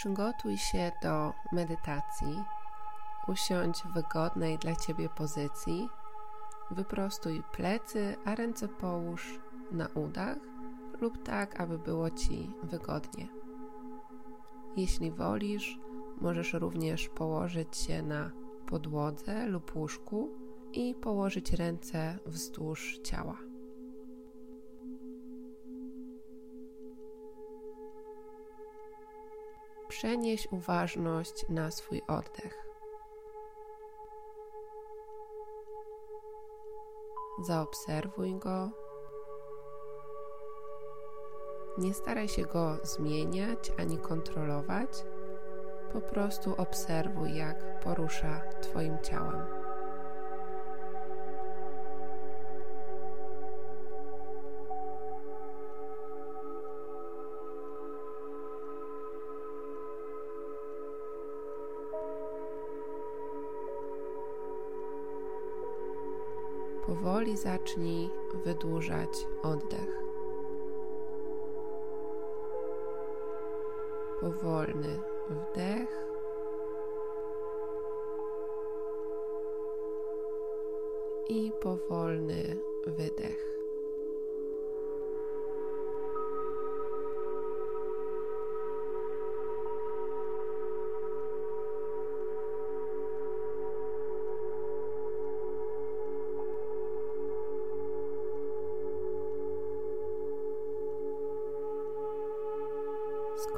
Przygotuj się do medytacji. Usiądź w wygodnej dla Ciebie pozycji. Wyprostuj plecy, a ręce połóż na udach lub tak, aby było Ci wygodnie. Jeśli wolisz, możesz również położyć się na podłodze lub łóżku i położyć ręce wzdłuż ciała. Przenieś uważność na swój oddech. Zaobserwuj go. Nie staraj się go zmieniać ani kontrolować. Po prostu obserwuj, jak porusza Twoim ciałem. Powoli zacznij wydłużać oddech. Powolny wdech. I powolny wydech.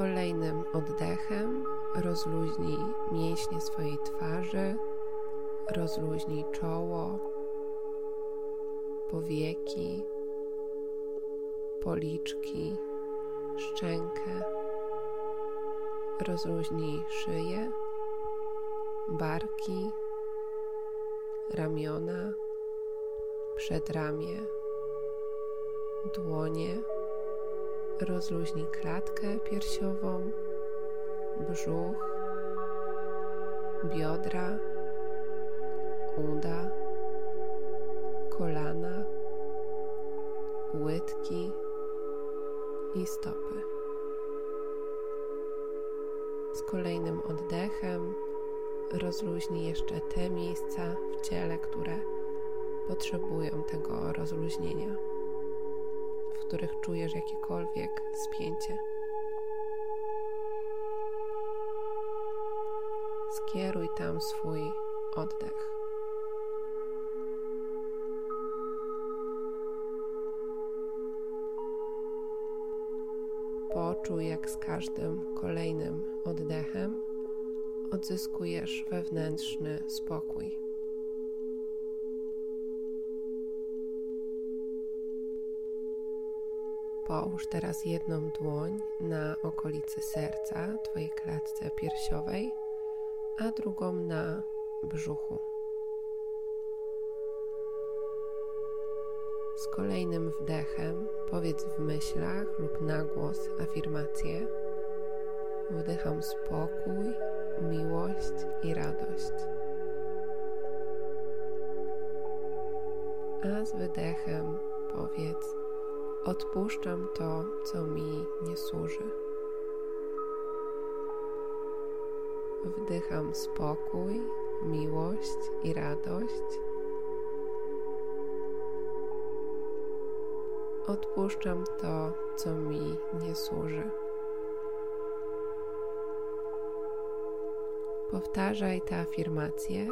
Kolejnym oddechem rozluźnij mięśnie swojej twarzy, rozluźnij czoło, powieki, policzki, szczękę. Rozluźnij szyję, barki, ramiona, przedramię, dłonie Rozluźnij klatkę piersiową, brzuch, biodra, uda, kolana, łydki i stopy. Z kolejnym oddechem rozluźnij jeszcze te miejsca w ciele, które potrzebują tego rozluźnienia których czujesz jakiekolwiek spięcie. Skieruj tam swój oddech. Poczuj, jak z każdym kolejnym oddechem odzyskujesz wewnętrzny spokój. Połóż teraz jedną dłoń na okolicy serca, Twojej klatce piersiowej, a drugą na brzuchu. Z kolejnym wdechem powiedz w myślach lub na głos afirmację. Wdycham spokój, miłość i radość. A z wydechem powiedz Odpuszczam to, co mi nie służy. Wdycham spokój, miłość i radość. Odpuszczam to, co mi nie służy. Powtarzaj te afirmacje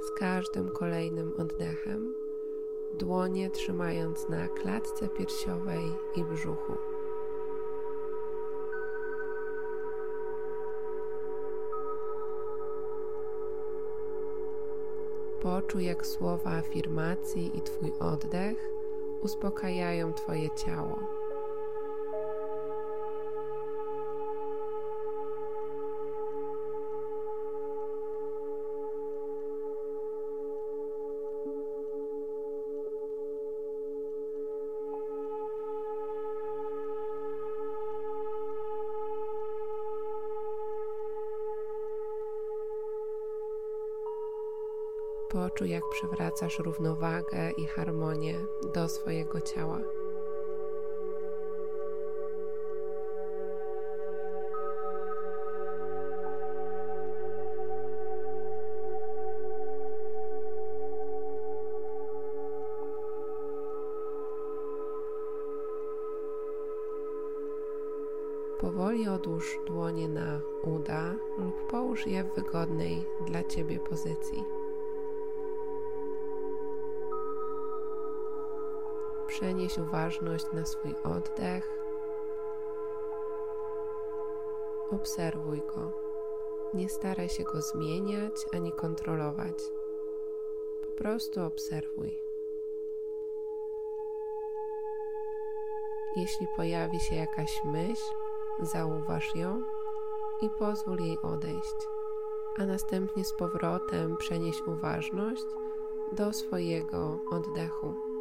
z każdym kolejnym oddechem dłonie trzymając na klatce piersiowej i brzuchu. Poczuj, jak słowa afirmacji i Twój oddech uspokajają Twoje ciało. Poczuj, jak przywracasz równowagę i harmonię do swojego ciała. Powoli odłóż dłonie na uda lub połóż je w wygodnej dla Ciebie pozycji. Przenieś uważność na swój oddech. Obserwuj go. Nie staraj się go zmieniać ani kontrolować. Po prostu obserwuj. Jeśli pojawi się jakaś myśl, zauważ ją i pozwól jej odejść, a następnie z powrotem przenieś uważność do swojego oddechu.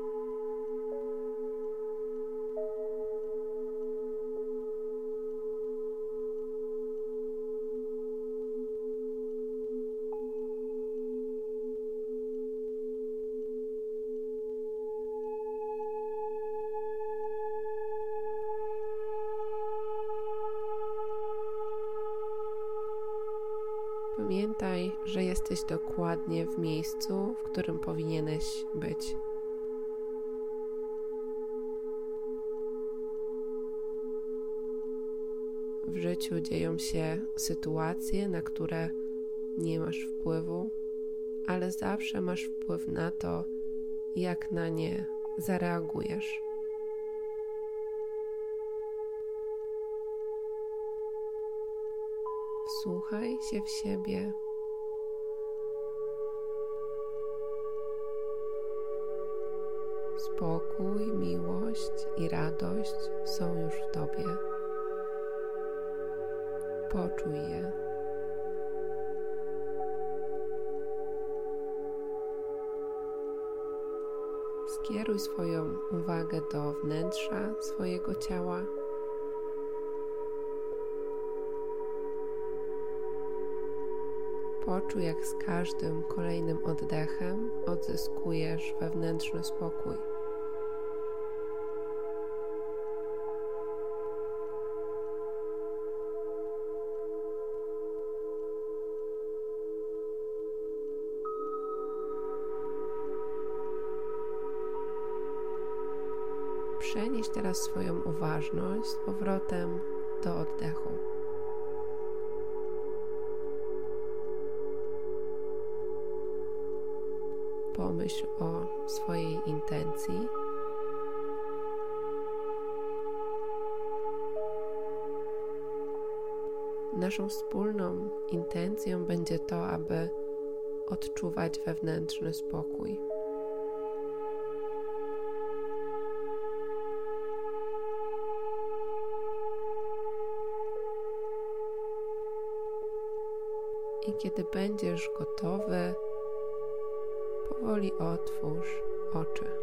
Pamiętaj, że jesteś dokładnie w miejscu, w którym powinieneś być. W życiu dzieją się sytuacje, na które nie masz wpływu, ale zawsze masz wpływ na to, jak na nie zareagujesz. Wsłuchaj się w siebie. Spokój, miłość i radość są już w Tobie. Poczuj je. Skieruj swoją uwagę do wnętrza swojego ciała. Poczuj, jak z każdym kolejnym oddechem odzyskujesz wewnętrzny spokój. Przenieś teraz swoją uważność z powrotem do oddechu. Pomyśl o swojej intencji. Naszą wspólną intencją będzie to, aby odczuwać wewnętrzny spokój. I kiedy będziesz gotowy, powoli otwórz oczy.